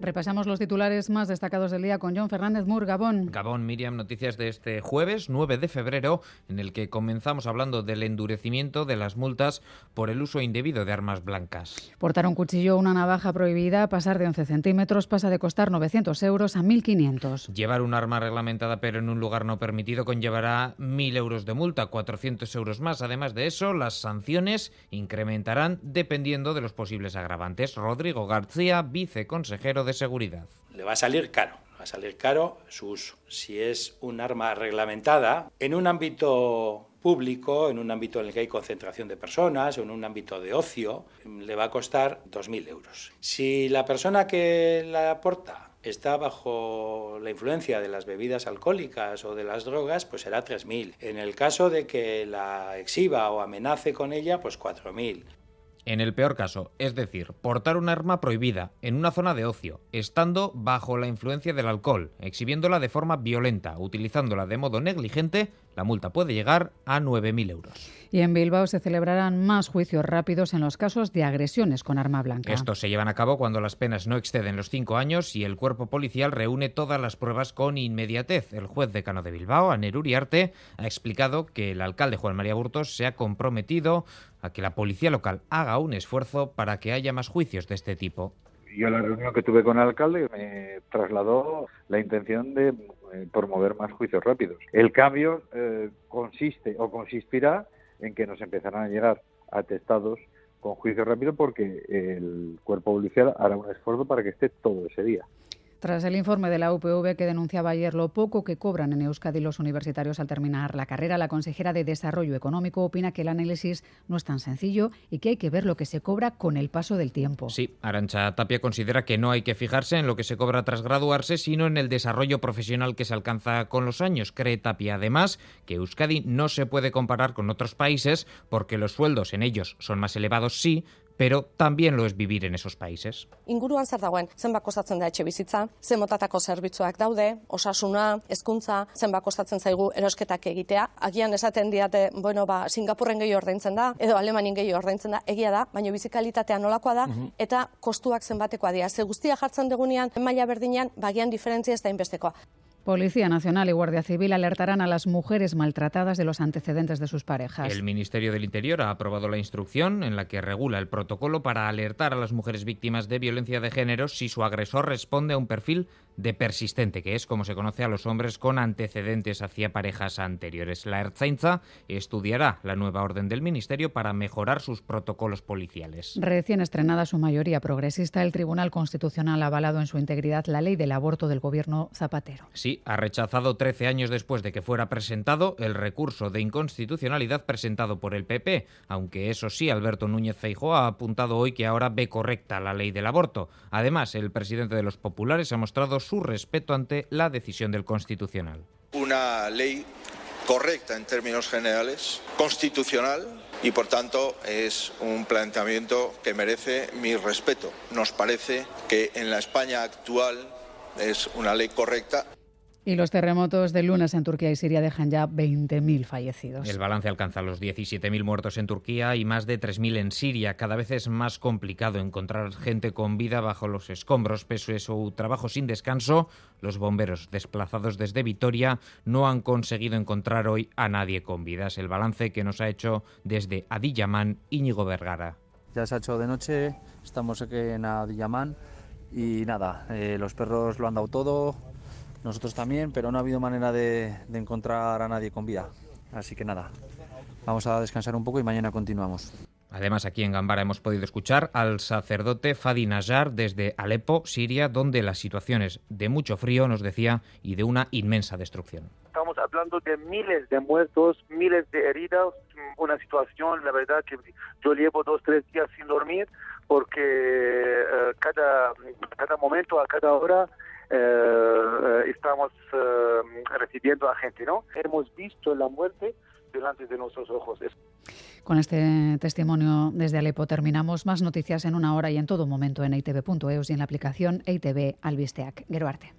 Repasamos los titulares más destacados del día con John Fernández Mur, Gabón. Gabón, Miriam, noticias de este jueves 9 de febrero, en el que comenzamos hablando del endurecimiento de las multas por el uso indebido de armas blancas. Portar un cuchillo o una navaja prohibida, pasar de 11 centímetros, pasa de costar 900 euros a 1.500. Llevar un arma reglamentada pero en un lugar no permitido conllevará 1.000 euros de multa, 400 euros más. Además de eso, las sanciones incrementarán dependiendo de los posibles agravantes. Rodrigo García, viceconsejero de Le va a salir caro, va a salir caro su uso. Si es un arma reglamentada, en un ámbito público, en un ámbito en el que hay concentración de personas, o en un ámbito de ocio, le va a costar 2.000 euros. Si la persona que la aporta está bajo la influencia de las bebidas alcohólicas o de las drogas, pues será 3.000. En el caso de que la exhiba o amenace con ella, pues 4.000. En el peor caso, es decir, portar un arma prohibida en una zona de ocio, estando bajo la influencia del alcohol, exhibiéndola de forma violenta, utilizándola de modo negligente, la multa puede llegar a 9.000 euros. Y en Bilbao se celebrarán más juicios rápidos en los casos de agresiones con arma blanca. Estos se llevan a cabo cuando las penas no exceden los cinco años y el cuerpo policial reúne todas las pruebas con inmediatez. El juez decano de Bilbao, Aner Uriarte, ha explicado que el alcalde Juan María Burtos se ha comprometido a que la policía local haga un esfuerzo para que haya más juicios de este tipo. Yo la reunión que tuve con el alcalde me trasladó la intención de promover más juicios rápidos. El cambio eh, consiste o consistirá en que nos empezarán a llegar atestados con juicio rápido porque el cuerpo policial hará un esfuerzo para que esté todo ese día. Tras el informe de la UPV que denunciaba ayer lo poco que cobran en Euskadi los universitarios al terminar la carrera, la consejera de Desarrollo Económico opina que el análisis no es tan sencillo y que hay que ver lo que se cobra con el paso del tiempo. Sí, Arancha Tapia considera que no hay que fijarse en lo que se cobra tras graduarse, sino en el desarrollo profesional que se alcanza con los años. Cree Tapia además que Euskadi no se puede comparar con otros países porque los sueldos en ellos son más elevados, sí, pero también lo es vivir en esos países. Inguruan zer dagoen, zenbat kostatzen da etxe bizitza, zen motatako zerbitzuak daude, osasuna, hezkuntza, zenbat kostatzen zaigu erosketak egitea. Agian esaten diate, bueno, ba, Singapurren gehi ordaintzen da, edo Alemanin gehi ordaintzen da, egia da, baina bizikalitatea nolakoa da, eta kostuak zenbatekoa dira. Ze guztia jartzen degunean, maila berdinean, bagian diferentzia ez da inbestekoa. Policía Nacional y Guardia Civil alertarán a las mujeres maltratadas de los antecedentes de sus parejas. El Ministerio del Interior ha aprobado la instrucción en la que regula el protocolo para alertar a las mujeres víctimas de violencia de género si su agresor responde a un perfil de persistente, que es como se conoce a los hombres con antecedentes hacia parejas anteriores. La Ertzaintza estudiará la nueva orden del Ministerio para mejorar sus protocolos policiales. Recién estrenada su mayoría progresista, el Tribunal Constitucional ha avalado en su integridad la ley del aborto del gobierno Zapatero. Sí, ha rechazado 13 años después de que fuera presentado el recurso de inconstitucionalidad presentado por el PP, aunque eso sí, Alberto Núñez Feijóo ha apuntado hoy que ahora ve correcta la ley del aborto. Además, el presidente de los populares ha mostrado su respeto ante la decisión del Constitucional. Una ley correcta en términos generales, constitucional y por tanto es un planteamiento que merece mi respeto. Nos parece que en la España actual es una ley correcta. Y los terremotos de lunes en Turquía y Siria dejan ya 20.000 fallecidos. El balance alcanza los 17.000 muertos en Turquía y más de 3.000 en Siria. Cada vez es más complicado encontrar gente con vida bajo los escombros. Pese a su trabajo sin descanso, los bomberos desplazados desde Vitoria no han conseguido encontrar hoy a nadie con vida. Es el balance que nos ha hecho desde Adiyaman Íñigo Vergara. Ya se ha hecho de noche, estamos aquí en Adiyaman y nada, eh, los perros lo han dado todo, nosotros también, pero no ha habido manera de, de, encontrar a nadie con vida. Así que nada, vamos a descansar un poco y mañana continuamos. Además, aquí en Gambara hemos podido escuchar al sacerdote Fadi Najar desde Alepo, Siria, donde la situación es de mucho frío, nos decía, y de una inmensa destrucción. Estamos hablando de miles de muertos, miles de heridas, una situación, la verdad, que yo llevo dos, tres días sin dormir porque eh, cada, cada momento, a cada hora, estamos eh, recibiendo a gente, ¿no? Hemos visto la muerte delante de nuestros ojos. Con este testimonio desde Alepo terminamos. Más noticias en una hora y en todo momento en itv.eus y en la aplicación ITV Albisteac. Gero arte.